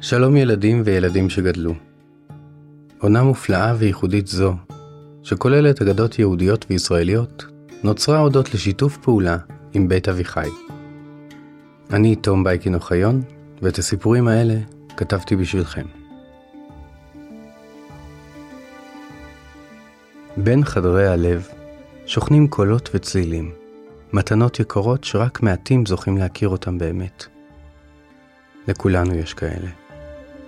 שלום ילדים וילדים שגדלו. עונה מופלאה וייחודית זו, שכוללת אגדות יהודיות וישראליות, נוצרה הודות לשיתוף פעולה עם בית אביחי. אני תום בייקין אוחיון, ואת הסיפורים האלה כתבתי בשבילכם. בין חדרי הלב שוכנים קולות וצלילים, מתנות יקרות שרק מעטים זוכים להכיר אותם באמת. לכולנו יש כאלה.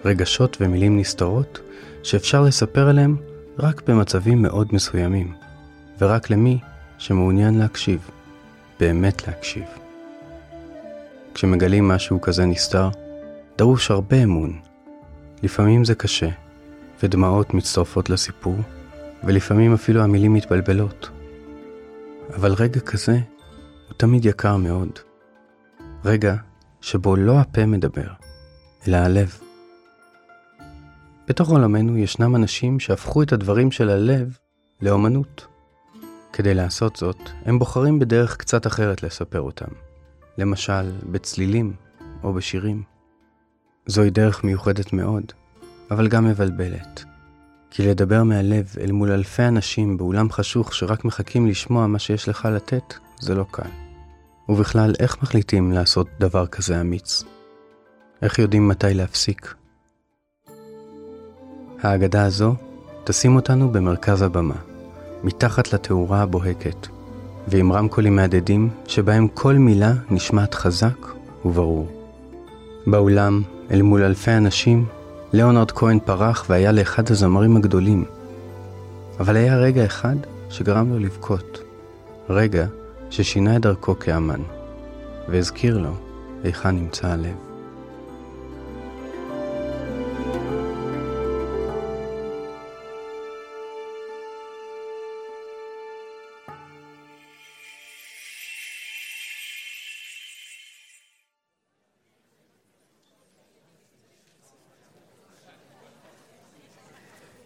רגשות ומילים נסתרות שאפשר לספר עליהם רק במצבים מאוד מסוימים, ורק למי שמעוניין להקשיב, באמת להקשיב. כשמגלים משהו כזה נסתר, דרוש הרבה אמון. לפעמים זה קשה, ודמעות מצטרפות לסיפור, ולפעמים אפילו המילים מתבלבלות. אבל רגע כזה הוא תמיד יקר מאוד. רגע שבו לא הפה מדבר, אלא הלב. בתוך עולמנו ישנם אנשים שהפכו את הדברים של הלב לאומנות. כדי לעשות זאת, הם בוחרים בדרך קצת אחרת לספר אותם, למשל בצלילים או בשירים. זוהי דרך מיוחדת מאוד, אבל גם מבלבלת. כי לדבר מהלב אל מול אלפי אנשים באולם חשוך שרק מחכים לשמוע מה שיש לך לתת, זה לא קל. ובכלל, איך מחליטים לעשות דבר כזה אמיץ? איך יודעים מתי להפסיק? האגדה הזו תשים אותנו במרכז הבמה, מתחת לתאורה הבוהקת, ועם רמקולים מהדהדים שבהם כל מילה נשמעת חזק וברור. באולם, אל מול אלפי אנשים, ליאונרד כהן פרח והיה לאחד הזמרים הגדולים. אבל היה רגע אחד שגרם לו לבכות. רגע ששינה את דרכו כאמן, והזכיר לו היכן נמצא הלב.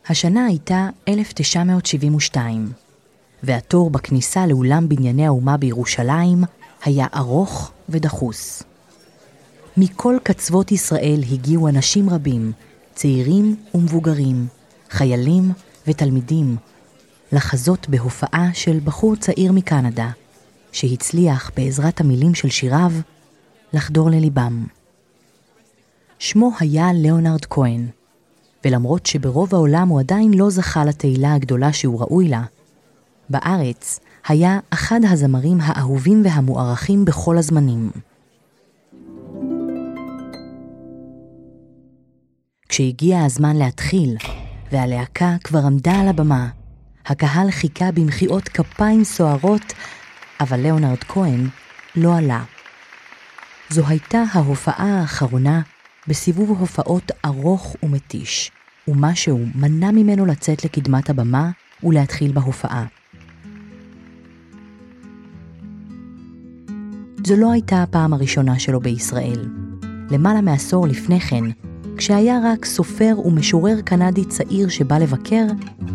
השנה הייתה 1972, והתור בכניסה לאולם בנייני האומה בירושלים היה ארוך ודחוס. מכל קצוות ישראל הגיעו אנשים רבים, צעירים ומבוגרים, חיילים ותלמידים, לחזות בהופעה של בחור צעיר מקנדה, שהצליח בעזרת המילים של שיריו לחדור לליבם. שמו היה ליאונרד כהן, ולמרות שברוב העולם הוא עדיין לא זכה לתהילה הגדולה שהוא ראוי לה, בארץ היה אחד הזמרים האהובים והמוערכים בכל הזמנים. כשהגיע הזמן להתחיל, והלהקה כבר עמדה על הבמה, הקהל חיכה במחיאות כפיים סוערות, אבל ליאונרד כהן לא עלה. זו הייתה ההופעה האחרונה בסיבוב הופעות ארוך ומתיש, ומשהו מנע ממנו לצאת לקדמת הבמה ולהתחיל בהופעה. זו לא הייתה הפעם הראשונה שלו בישראל. למעלה מעשור לפני כן, כשהיה רק סופר ומשורר קנדי צעיר שבא לבקר,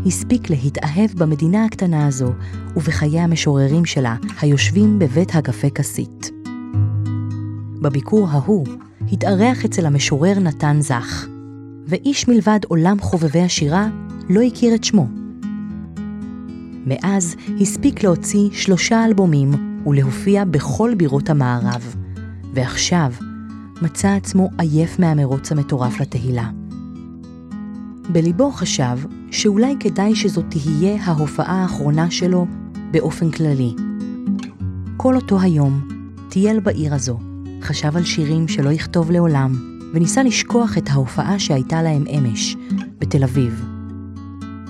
הספיק להתאהב במדינה הקטנה הזו ובחיי המשוררים שלה, היושבים בבית הקפה כסית. בביקור ההוא התארח אצל המשורר נתן זך, ואיש מלבד עולם חובבי השירה לא הכיר את שמו. מאז הספיק להוציא שלושה אלבומים ולהופיע בכל בירות המערב, ועכשיו מצא עצמו עייף מהמרוץ המטורף לתהילה. בליבו חשב שאולי כדאי שזאת תהיה ההופעה האחרונה שלו באופן כללי. כל אותו היום טייל בעיר הזו, חשב על שירים שלא יכתוב לעולם, וניסה לשכוח את ההופעה שהייתה להם אמש, בתל אביב.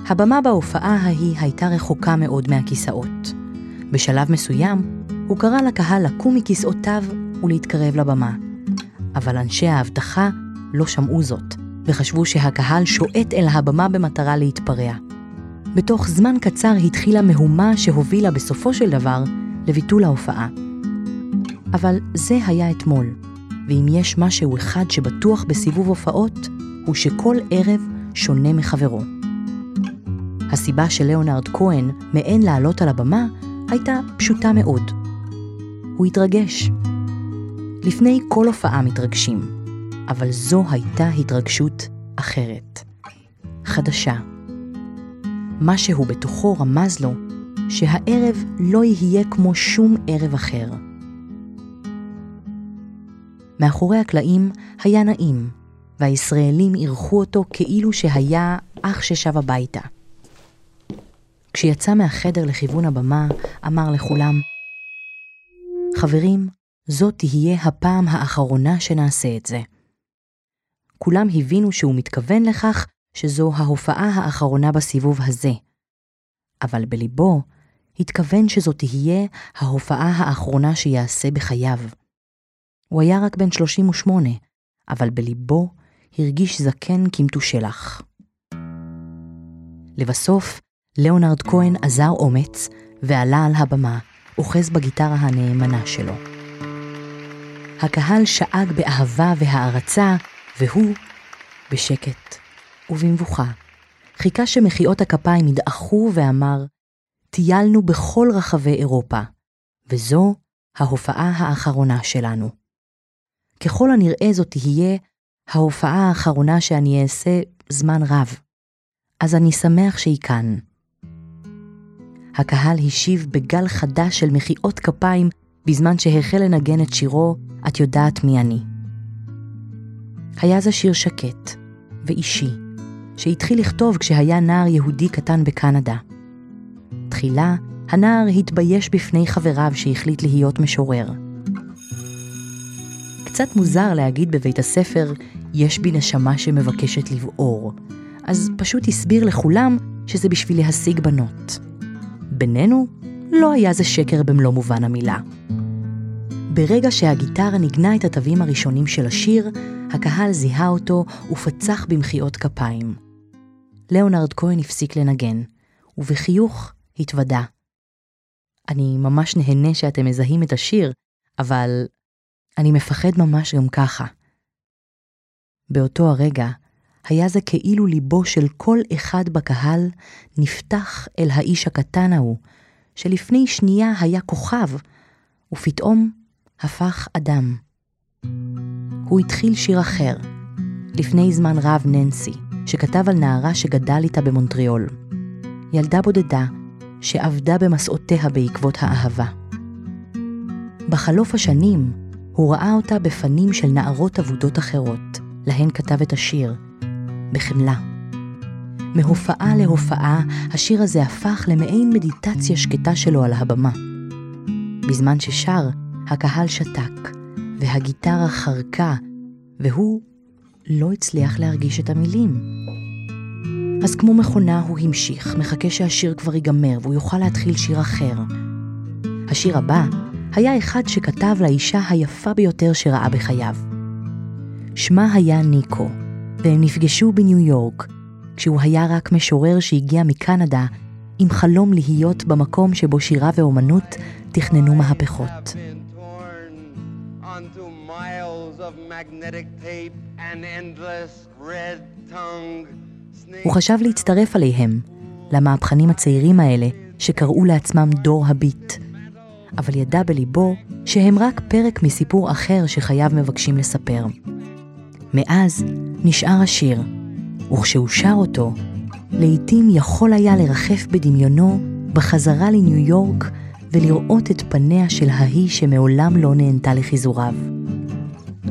הבמה בהופעה ההיא הייתה רחוקה מאוד מהכיסאות. בשלב מסוים, הוא קרא לקהל לקום מכיסאותיו ולהתקרב לבמה. אבל אנשי האבטחה לא שמעו זאת, וחשבו שהקהל שועט אל הבמה במטרה להתפרע. בתוך זמן קצר התחילה מהומה שהובילה בסופו של דבר לביטול ההופעה. אבל זה היה אתמול, ואם יש משהו אחד שבטוח בסיבוב הופעות, הוא שכל ערב שונה מחברו. הסיבה של ליאונרד כהן מעין לעלות על הבמה הייתה פשוטה מאוד. הוא התרגש. לפני כל הופעה מתרגשים, אבל זו הייתה התרגשות אחרת, חדשה. משהו בתוכו רמז לו שהערב לא יהיה כמו שום ערב אחר. מאחורי הקלעים היה נעים, והישראלים אירחו אותו כאילו שהיה אח ששב הביתה. כשיצא מהחדר לכיוון הבמה, אמר לכולם, חברים, זאת תהיה הפעם האחרונה שנעשה את זה. כולם הבינו שהוא מתכוון לכך שזו ההופעה האחרונה בסיבוב הזה. אבל בליבו התכוון שזו תהיה ההופעה האחרונה שיעשה בחייו. הוא היה רק בן 38, אבל בליבו הרגיש זקן כמתושלח. לבסוף, ליאונרד כהן אזר אומץ ועלה על הבמה, אוחז בגיטרה הנאמנה שלו. הקהל שאג באהבה והערצה, והוא, בשקט ובמבוכה, חיכה שמחיאות הכפיים ידעכו ואמר, טיילנו בכל רחבי אירופה, וזו ההופעה האחרונה שלנו. ככל הנראה זאת תהיה ההופעה האחרונה שאני אעשה זמן רב, אז אני שמח שהיא כאן. הקהל השיב בגל חדש של מחיאות כפיים בזמן שהחל לנגן את שירו "את יודעת מי אני". היה זה שיר שקט ואישי, שהתחיל לכתוב כשהיה נער יהודי קטן בקנדה. תחילה, הנער התבייש בפני חבריו שהחליט להיות משורר. קצת מוזר להגיד בבית הספר, יש בי נשמה שמבקשת לבעור, אז פשוט הסביר לכולם שזה בשביל להשיג בנות. בינינו, לא היה זה שקר במלוא מובן המילה. ברגע שהגיטרה ניגנה את התווים הראשונים של השיר, הקהל זיהה אותו ופצח במחיאות כפיים. ליאונרד כהן הפסיק לנגן, ובחיוך התוודה. אני ממש נהנה שאתם מזהים את השיר, אבל אני מפחד ממש גם ככה. באותו הרגע, היה זה כאילו ליבו של כל אחד בקהל נפתח אל האיש הקטן ההוא, שלפני שנייה היה כוכב, ופתאום הפך אדם. הוא התחיל שיר אחר, לפני זמן רב ננסי, שכתב על נערה שגדל איתה במונטריאול. ילדה בודדה שאבדה במסעותיה בעקבות האהבה. בחלוף השנים, הוא ראה אותה בפנים של נערות אבודות אחרות, להן כתב את השיר, בחמלה. מהופעה להופעה, השיר הזה הפך למעין מדיטציה שקטה שלו על הבמה. בזמן ששר, הקהל שתק, והגיטרה חרקה, והוא לא הצליח להרגיש את המילים. אז כמו מכונה הוא המשיך, מחכה שהשיר כבר ייגמר והוא יוכל להתחיל שיר אחר. השיר הבא היה אחד שכתב לאישה היפה ביותר שראה בחייו. שמה היה ניקו, והם נפגשו בניו יורק, כשהוא היה רק משורר שהגיע מקנדה עם חלום להיות במקום שבו שירה ואומנות תכננו מהפכות. הוא חשב להצטרף עליהם, למהפכנים הצעירים האלה שקראו לעצמם דור הביט. אבל ידע בליבו שהם רק פרק מסיפור אחר שחייו מבקשים לספר. מאז נשאר השיר, וכשהוא שר אותו, לעתים יכול היה לרחף בדמיונו בחזרה לניו יורק ולראות את פניה של ההיא שמעולם לא נהנתה לחיזוריו.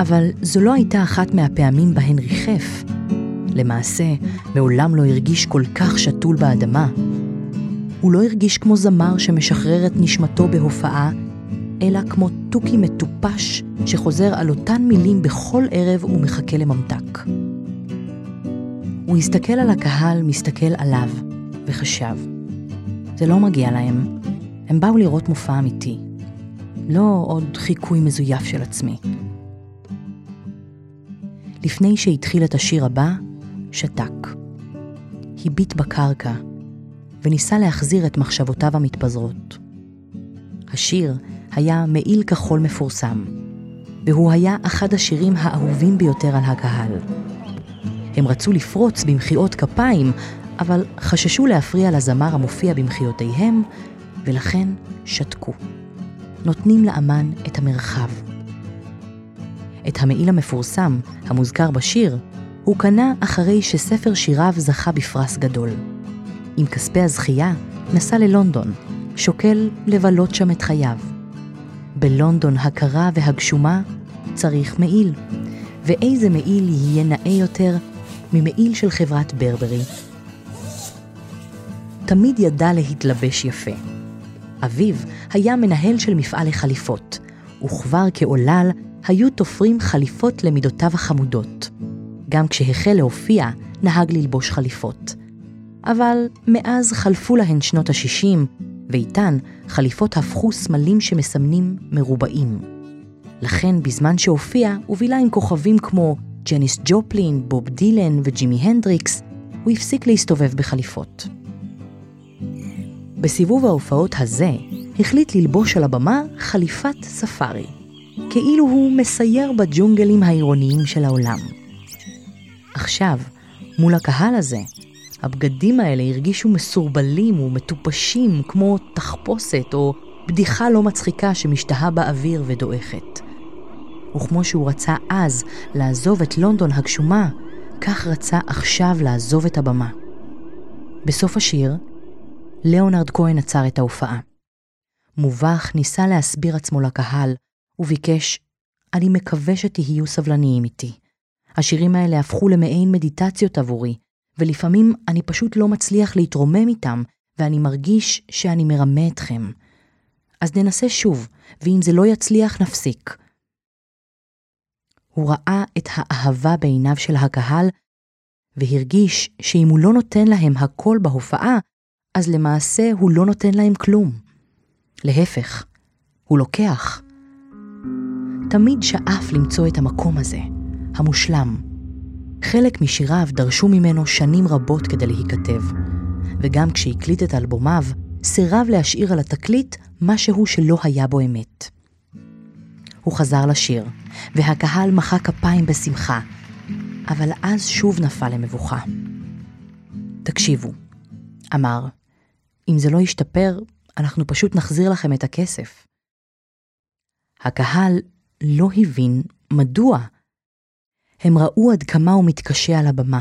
אבל זו לא הייתה אחת מהפעמים בהן ריחף. למעשה, מעולם לא הרגיש כל כך שתול באדמה. הוא לא הרגיש כמו זמר שמשחרר את נשמתו בהופעה, אלא כמו תוכי מטופש שחוזר על אותן מילים בכל ערב ומחכה לממתק. הוא הסתכל על הקהל, מסתכל עליו, וחשב, זה לא מגיע להם. הם באו לראות מופע אמיתי, לא עוד חיקוי מזויף של עצמי. לפני שהתחיל את השיר הבא, שתק. הביט בקרקע, וניסה להחזיר את מחשבותיו המתפזרות. השיר היה מעיל כחול מפורסם, והוא היה אחד השירים האהובים ביותר על הקהל. הם רצו לפרוץ במחיאות כפיים, אבל חששו להפריע לזמר המופיע במחיאותיהם, ולכן שתקו. נותנים לאמן את המרחב. את המעיל המפורסם, המוזכר בשיר, הוא קנה אחרי שספר שיריו זכה בפרס גדול. עם כספי הזכייה, נסע ללונדון, שוקל לבלות שם את חייו. בלונדון הקרה והגשומה צריך מעיל, ואיזה מעיל יהיה נאה יותר ממעיל של חברת ברברי. תמיד ידע להתלבש יפה. אביו היה מנהל של מפעל לחליפות, וכבר כעולל היו תופרים חליפות למידותיו החמודות. גם כשהחל להופיע, נהג ללבוש חליפות. אבל מאז חלפו להן שנות ה-60, ואיתן חליפות הפכו סמלים שמסמנים מרובעים. לכן בזמן שהופיע, ובילה עם כוכבים כמו ג'ניס ג'ופלין, בוב דילן וג'ימי הנדריקס, הוא הפסיק להסתובב בחליפות. בסיבוב ההופעות הזה, החליט ללבוש על הבמה חליפת ספארי, כאילו הוא מסייר בג'ונגלים העירוניים של העולם. עכשיו, מול הקהל הזה, הבגדים האלה הרגישו מסורבלים ומטופשים כמו תחפושת או בדיחה לא מצחיקה שמשתהה באוויר ודועכת. וכמו שהוא רצה אז לעזוב את לונדון הגשומה, כך רצה עכשיו לעזוב את הבמה. בסוף השיר, ליאונרד כהן עצר את ההופעה. מובך ניסה להסביר עצמו לקהל, וביקש, אני מקווה שתהיו סבלניים איתי. השירים האלה הפכו למעין מדיטציות עבורי, ולפעמים אני פשוט לא מצליח להתרומם איתם, ואני מרגיש שאני מרמה אתכם. אז ננסה שוב, ואם זה לא יצליח, נפסיק. הוא ראה את האהבה בעיניו של הקהל, והרגיש שאם הוא לא נותן להם הכל בהופעה, אז למעשה הוא לא נותן להם כלום. להפך, הוא לוקח. תמיד שאף למצוא את המקום הזה, המושלם. חלק משיריו דרשו ממנו שנים רבות כדי להיכתב, וגם כשהקליט את אלבומיו, סירב להשאיר על התקליט משהו שלא היה בו אמת. הוא חזר לשיר, והקהל מחא כפיים בשמחה, אבל אז שוב נפל למבוכה. תקשיבו, אמר, אם זה לא ישתפר, אנחנו פשוט נחזיר לכם את הכסף. הקהל לא הבין מדוע. הם ראו עד כמה הוא מתקשה על הבמה,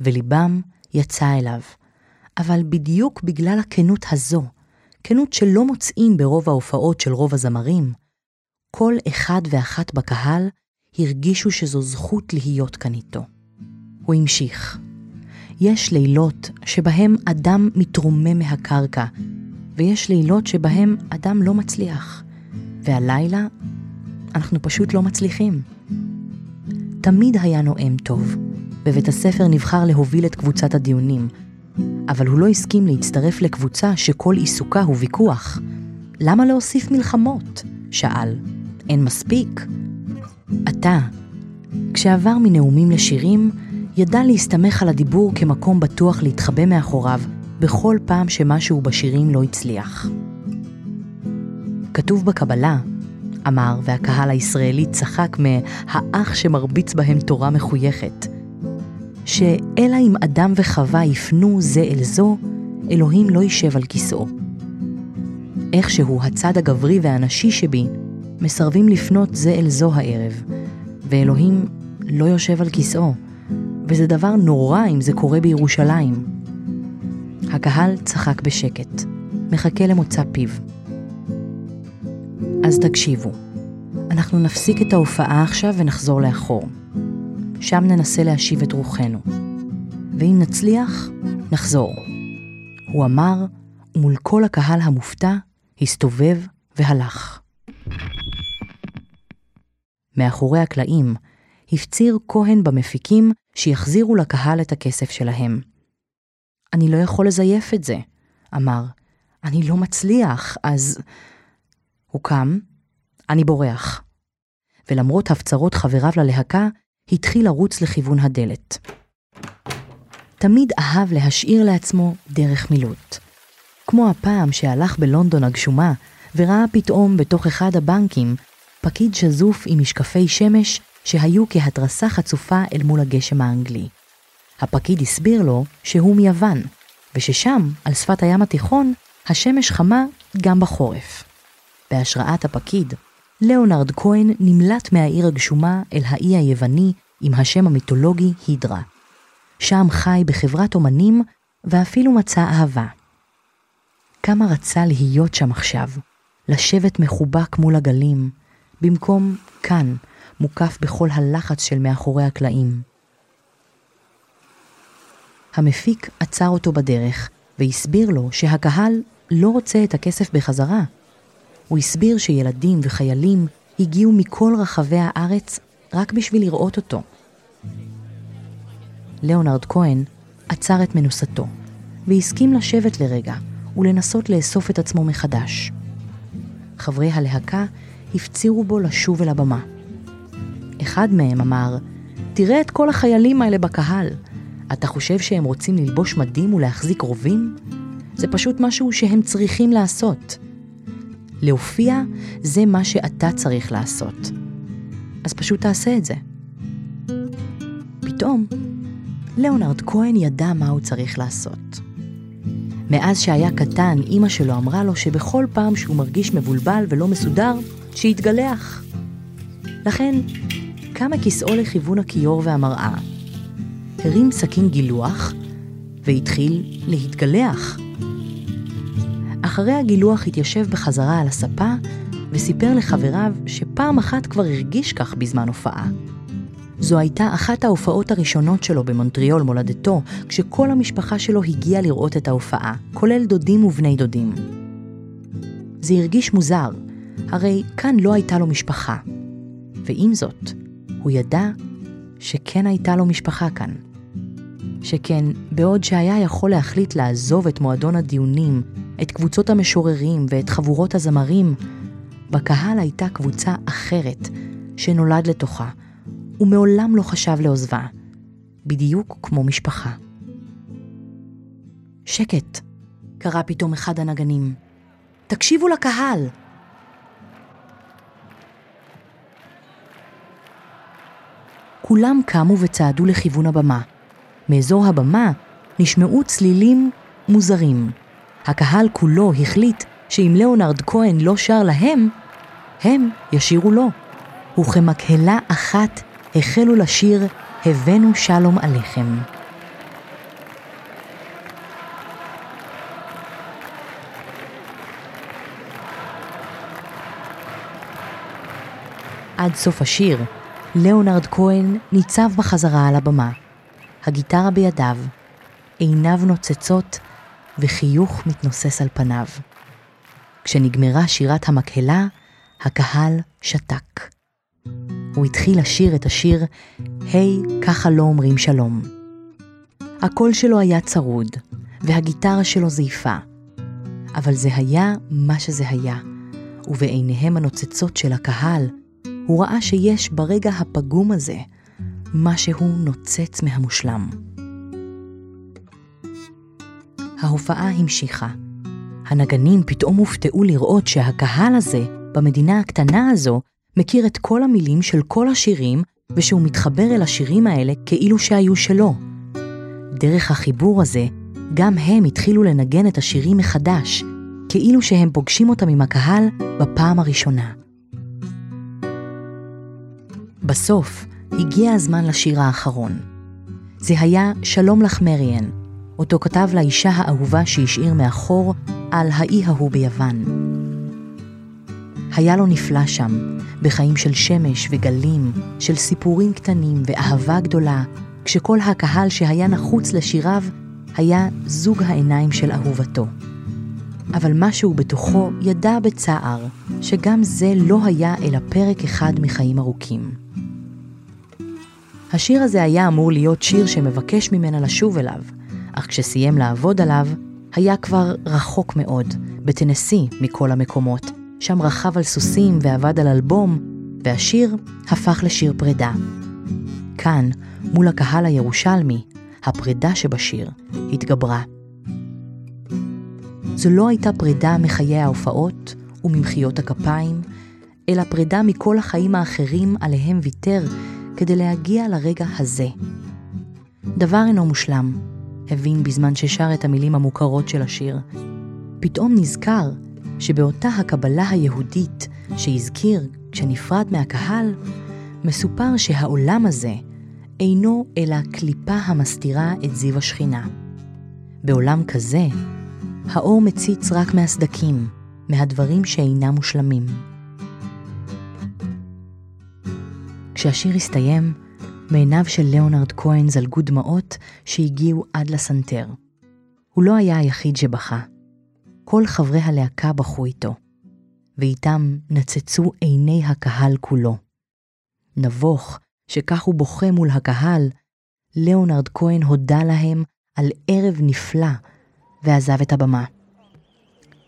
וליבם יצא אליו. אבל בדיוק בגלל הכנות הזו, כנות שלא מוצאים ברוב ההופעות של רוב הזמרים, כל אחד ואחת בקהל הרגישו שזו זכות להיות כאן איתו. הוא המשיך. יש לילות שבהם אדם מתרומם מהקרקע, ויש לילות שבהם אדם לא מצליח. והלילה אנחנו פשוט לא מצליחים. תמיד היה נואם טוב. בבית הספר נבחר להוביל את קבוצת הדיונים, אבל הוא לא הסכים להצטרף לקבוצה שכל עיסוקה הוא ויכוח. למה להוסיף מלחמות? שאל. אין מספיק? אתה, כשעבר מנאומים לשירים, ידע להסתמך על הדיבור כמקום בטוח להתחבא מאחוריו בכל פעם שמשהו בשירים לא הצליח. כתוב בקבלה, אמר, והקהל הישראלי צחק מהאח שמרביץ בהם תורה מחויכת, שאלא אם אדם וחווה יפנו זה אל זו, אלוהים לא יישב על כיסאו. איכשהו הצד הגברי והנשי שבי מסרבים לפנות זה אל זו הערב, ואלוהים לא יושב על כיסאו, וזה דבר נורא אם זה קורה בירושלים. הקהל צחק בשקט, מחכה למוצא פיו. אז תקשיבו, אנחנו נפסיק את ההופעה עכשיו ונחזור לאחור. שם ננסה להשיב את רוחנו. ואם נצליח, נחזור. הוא אמר, ומול כל הקהל המופתע, הסתובב והלך. מאחורי הקלעים, הפציר כהן במפיקים שיחזירו לקהל את הכסף שלהם. אני לא יכול לזייף את זה, אמר. אני לא מצליח, אז... הוא קם, אני בורח. ולמרות הפצרות חבריו ללהקה, התחיל לרוץ לכיוון הדלת. תמיד אהב להשאיר לעצמו דרך מילוט. כמו הפעם שהלך בלונדון הגשומה, וראה פתאום בתוך אחד הבנקים פקיד שזוף עם משקפי שמש שהיו כהתרסה חצופה אל מול הגשם האנגלי. הפקיד הסביר לו שהוא מיוון, וששם, על שפת הים התיכון, השמש חמה גם בחורף. בהשראת הפקיד, ליאונרד כהן נמלט מהעיר הגשומה אל האי היווני עם השם המיתולוגי הידרה. שם חי בחברת אומנים ואפילו מצא אהבה. כמה רצה להיות שם עכשיו, לשבת מחובק מול הגלים, במקום כאן, מוקף בכל הלחץ של מאחורי הקלעים. המפיק עצר אותו בדרך והסביר לו שהקהל לא רוצה את הכסף בחזרה. הוא הסביר שילדים וחיילים הגיעו מכל רחבי הארץ רק בשביל לראות אותו. ליאונרד כהן עצר את מנוסתו והסכים לשבת לרגע ולנסות לאסוף את עצמו מחדש. חברי הלהקה הפצירו בו לשוב אל הבמה. אחד מהם אמר, תראה את כל החיילים האלה בקהל. אתה חושב שהם רוצים ללבוש מדים ולהחזיק רובים? זה פשוט משהו שהם צריכים לעשות. להופיע זה מה שאתה צריך לעשות. אז פשוט תעשה את זה. פתאום, ליאונרד כהן ידע מה הוא צריך לעשות. מאז שהיה קטן, אימא שלו אמרה לו שבכל פעם שהוא מרגיש מבולבל ולא מסודר, שיתגלח. לכן, קם מכיסאו לכיוון הכיור והמראה, הרים סכין גילוח והתחיל להתגלח. אחרי הגילוח התיישב בחזרה על הספה וסיפר לחבריו שפעם אחת כבר הרגיש כך בזמן הופעה. זו הייתה אחת ההופעות הראשונות שלו במונטריאול מולדתו, כשכל המשפחה שלו הגיעה לראות את ההופעה, כולל דודים ובני דודים. זה הרגיש מוזר, הרי כאן לא הייתה לו משפחה. ועם זאת, הוא ידע שכן הייתה לו משפחה כאן. שכן, בעוד שהיה יכול להחליט לעזוב את מועדון הדיונים, את קבוצות המשוררים ואת חבורות הזמרים, בקהל הייתה קבוצה אחרת שנולד לתוכה, ומעולם לא חשב לעוזבה, בדיוק כמו משפחה. שקט, קרא פתאום אחד הנגנים. תקשיבו לקהל! כולם קמו וצעדו לכיוון הבמה. מאזור הבמה נשמעו צלילים מוזרים. הקהל כולו החליט שאם ליאונרד כהן לא שר להם, הם ישירו לו. וכמקהלה אחת החלו לשיר "הבאנו שלום עליכם". עד סוף השיר, ליאונרד כהן ניצב בחזרה על הבמה, הגיטרה בידיו, עיניו נוצצות וחיוך מתנוסס על פניו. כשנגמרה שירת המקהלה, הקהל שתק. הוא התחיל לשיר את השיר "היי, hey, ככה לא אומרים שלום". הקול שלו היה צרוד, והגיטרה שלו זייפה. אבל זה היה מה שזה היה, ובעיניהם הנוצצות של הקהל, הוא ראה שיש ברגע הפגום הזה משהו נוצץ מהמושלם. ההופעה המשיכה. הנגנים פתאום הופתעו לראות שהקהל הזה, במדינה הקטנה הזו, מכיר את כל המילים של כל השירים, ושהוא מתחבר אל השירים האלה כאילו שהיו שלו. דרך החיבור הזה, גם הם התחילו לנגן את השירים מחדש, כאילו שהם פוגשים אותם עם הקהל בפעם הראשונה. בסוף, הגיע הזמן לשיר האחרון. זה היה "שלום לך מריאן", אותו כתב לאישה האהובה שהשאיר מאחור על האי ההוא ביוון. היה לו נפלא שם, בחיים של שמש וגלים, של סיפורים קטנים ואהבה גדולה, כשכל הקהל שהיה נחוץ לשיריו היה זוג העיניים של אהובתו. אבל משהו בתוכו ידע בצער שגם זה לא היה אלא פרק אחד מחיים ארוכים. השיר הזה היה אמור להיות שיר שמבקש ממנה לשוב אליו, אך כשסיים לעבוד עליו, היה כבר רחוק מאוד, בטנסי מכל המקומות, שם רכב על סוסים ועבד על אלבום, והשיר הפך לשיר פרידה. כאן, מול הקהל הירושלמי, הפרידה שבשיר התגברה. זו לא הייתה פרידה מחיי ההופעות וממחיאות הכפיים, אלא פרידה מכל החיים האחרים עליהם ויתר כדי להגיע לרגע הזה. דבר אינו מושלם, הבין בזמן ששר את המילים המוכרות של השיר. פתאום נזכר שבאותה הקבלה היהודית שהזכיר כשנפרד מהקהל, מסופר שהעולם הזה אינו אלא קליפה המסתירה את זיו השכינה. בעולם כזה, האור מציץ רק מהסדקים, מהדברים שאינם מושלמים. כשהשיר הסתיים, מעיניו של ליאונרד כהן זלגו דמעות שהגיעו עד לסנטר. הוא לא היה היחיד שבכה. כל חברי הלהקה בכו איתו, ואיתם נצצו עיני הקהל כולו. נבוך, שכך הוא בוכה מול הקהל, ליאונרד כהן הודה להם על ערב נפלא, ועזב את הבמה.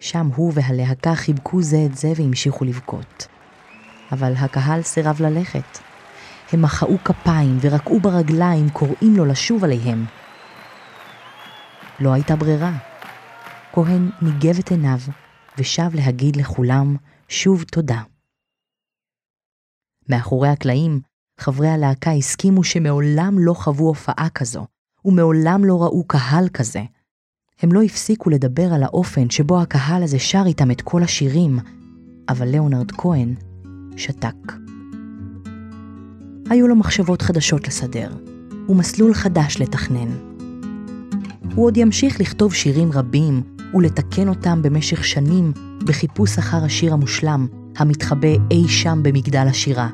שם הוא והלהקה חיבקו זה את זה והמשיכו לבכות. אבל הקהל סירב ללכת. הם מחאו כפיים ורקעו ברגליים, קוראים לו לשוב עליהם. לא הייתה ברירה. כהן ניגב את עיניו ושב להגיד לכולם שוב תודה. מאחורי הקלעים, חברי הלהקה הסכימו שמעולם לא חוו הופעה כזו, ומעולם לא ראו קהל כזה. הם לא הפסיקו לדבר על האופן שבו הקהל הזה שר איתם את כל השירים, אבל ליאונרד כהן שתק. היו לו מחשבות חדשות לסדר, ומסלול חדש לתכנן. הוא עוד ימשיך לכתוב שירים רבים ולתקן אותם במשך שנים בחיפוש אחר השיר המושלם, המתחבא אי שם במגדל השירה.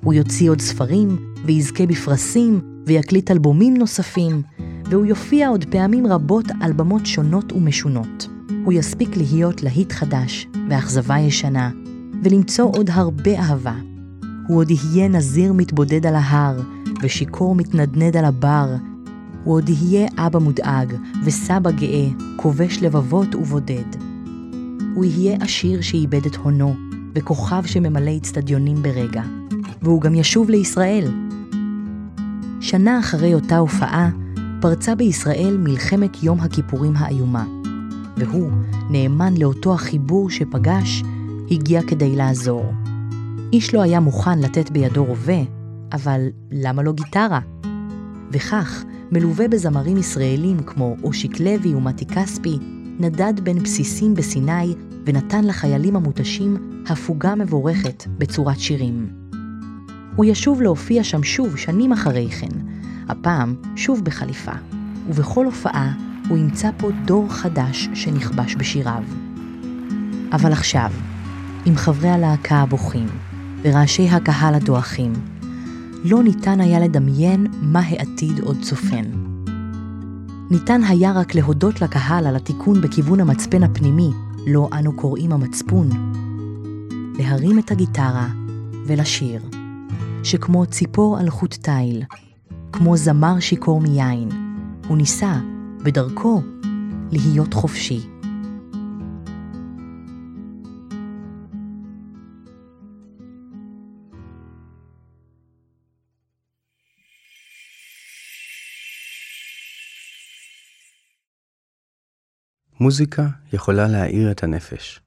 הוא יוציא עוד ספרים, ויזכה בפרסים, ויקליט אלבומים נוספים, והוא יופיע עוד פעמים רבות על במות שונות ומשונות. הוא יספיק להיות להיט חדש ואכזבה ישנה, ולמצוא עוד הרבה אהבה. הוא עוד יהיה נזיר מתבודד על ההר, ושיכור מתנדנד על הבר. הוא עוד יהיה אבא מודאג, וסבא גאה, כובש לבבות ובודד. הוא יהיה עשיר שאיבד את הונו, וכוכב שממלא אצטדיונים ברגע. והוא גם ישוב לישראל. שנה אחרי אותה הופעה, פרצה בישראל מלחמת יום הכיפורים האיומה, והוא, נאמן לאותו החיבור שפגש, הגיע כדי לעזור. איש לא היה מוכן לתת בידו רובה, אבל למה לא גיטרה? וכך, מלווה בזמרים ישראלים כמו אושיק לוי ומתי כספי, נדד בין בסיסים בסיני ונתן לחיילים המותשים הפוגה מבורכת בצורת שירים. הוא ישוב להופיע שם שוב שנים אחרי כן, הפעם שוב בחליפה, ובכל הופעה הוא ימצא פה דור חדש שנכבש בשיריו. אבל עכשיו, עם חברי הלהקה הבוכים ורעשי הקהל הדועכים, לא ניתן היה לדמיין מה העתיד עוד צופן. ניתן היה רק להודות לקהל על התיקון בכיוון המצפן הפנימי, לו לא אנו קוראים המצפון. להרים את הגיטרה ולשיר, שכמו ציפור על חוט תיל, כמו זמר שיכור מיין, הוא ניסה, בדרכו, להיות חופשי. מוזיקה יכולה להאיר את הנפש.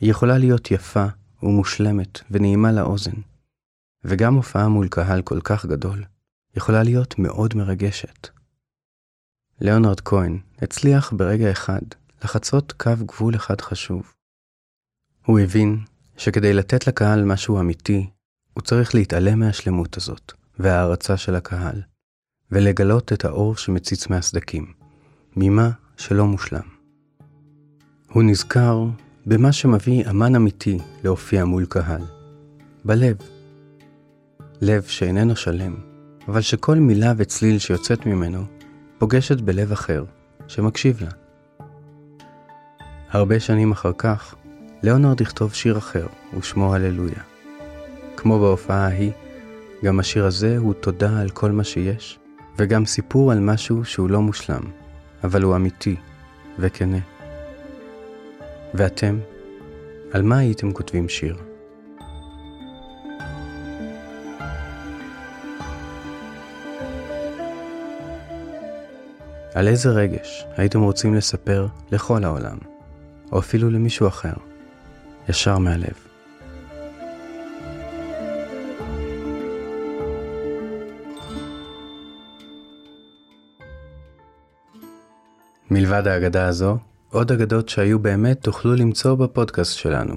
היא יכולה להיות יפה ומושלמת ונעימה לאוזן. וגם הופעה מול קהל כל כך גדול יכולה להיות מאוד מרגשת. ליאונרד כהן הצליח ברגע אחד לחצות קו גבול אחד חשוב. הוא הבין שכדי לתת לקהל משהו אמיתי, הוא צריך להתעלם מהשלמות הזאת וההערצה של הקהל, ולגלות את האור שמציץ מהסדקים, ממה שלא מושלם. הוא נזכר במה שמביא אמן אמיתי להופיע מול קהל, בלב. לב שאיננו שלם, אבל שכל מילה וצליל שיוצאת ממנו פוגשת בלב אחר, שמקשיב לה. הרבה שנים אחר כך, ליאונרד יכתוב שיר אחר, ושמו הללויה. כמו בהופעה ההיא, גם השיר הזה הוא תודה על כל מה שיש, וגם סיפור על משהו שהוא לא מושלם, אבל הוא אמיתי וכנה. ואתם, על מה הייתם כותבים שיר? על איזה רגש הייתם רוצים לספר לכל העולם, או אפילו למישהו אחר, ישר מהלב? מלבד האגדה הזו, עוד אגדות שהיו באמת תוכלו למצוא בפודקאסט שלנו.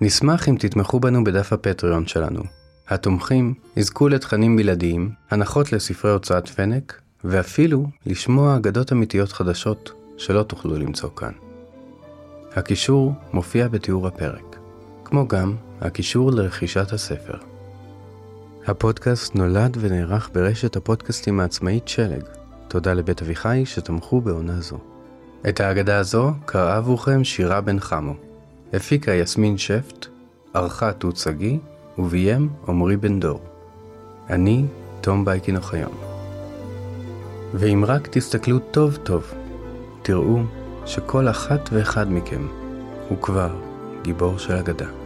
נשמח אם תתמכו בנו בדף הפטריון שלנו. התומכים יזכו לתכנים בלעדיים, הנחות לספרי הוצאת פנק, ואפילו לשמוע אגדות אמיתיות חדשות שלא תוכלו למצוא כאן. הקישור מופיע בתיאור הפרק, כמו גם הקישור לרכישת הספר. הפודקאסט נולד ונערך ברשת הפודקאסטים העצמאית שלג. תודה לבית אביחי שתמכו בעונה זו. את האגדה הזו קראה עבורכם שירה בן חמו. הפיקה יסמין שפט, ערכה תות שגיא, וביים עמרי בן דור. אני תום בייקין אוחיון. ואם רק תסתכלו טוב טוב, תראו שכל אחת ואחד מכם הוא כבר גיבור של אגדה.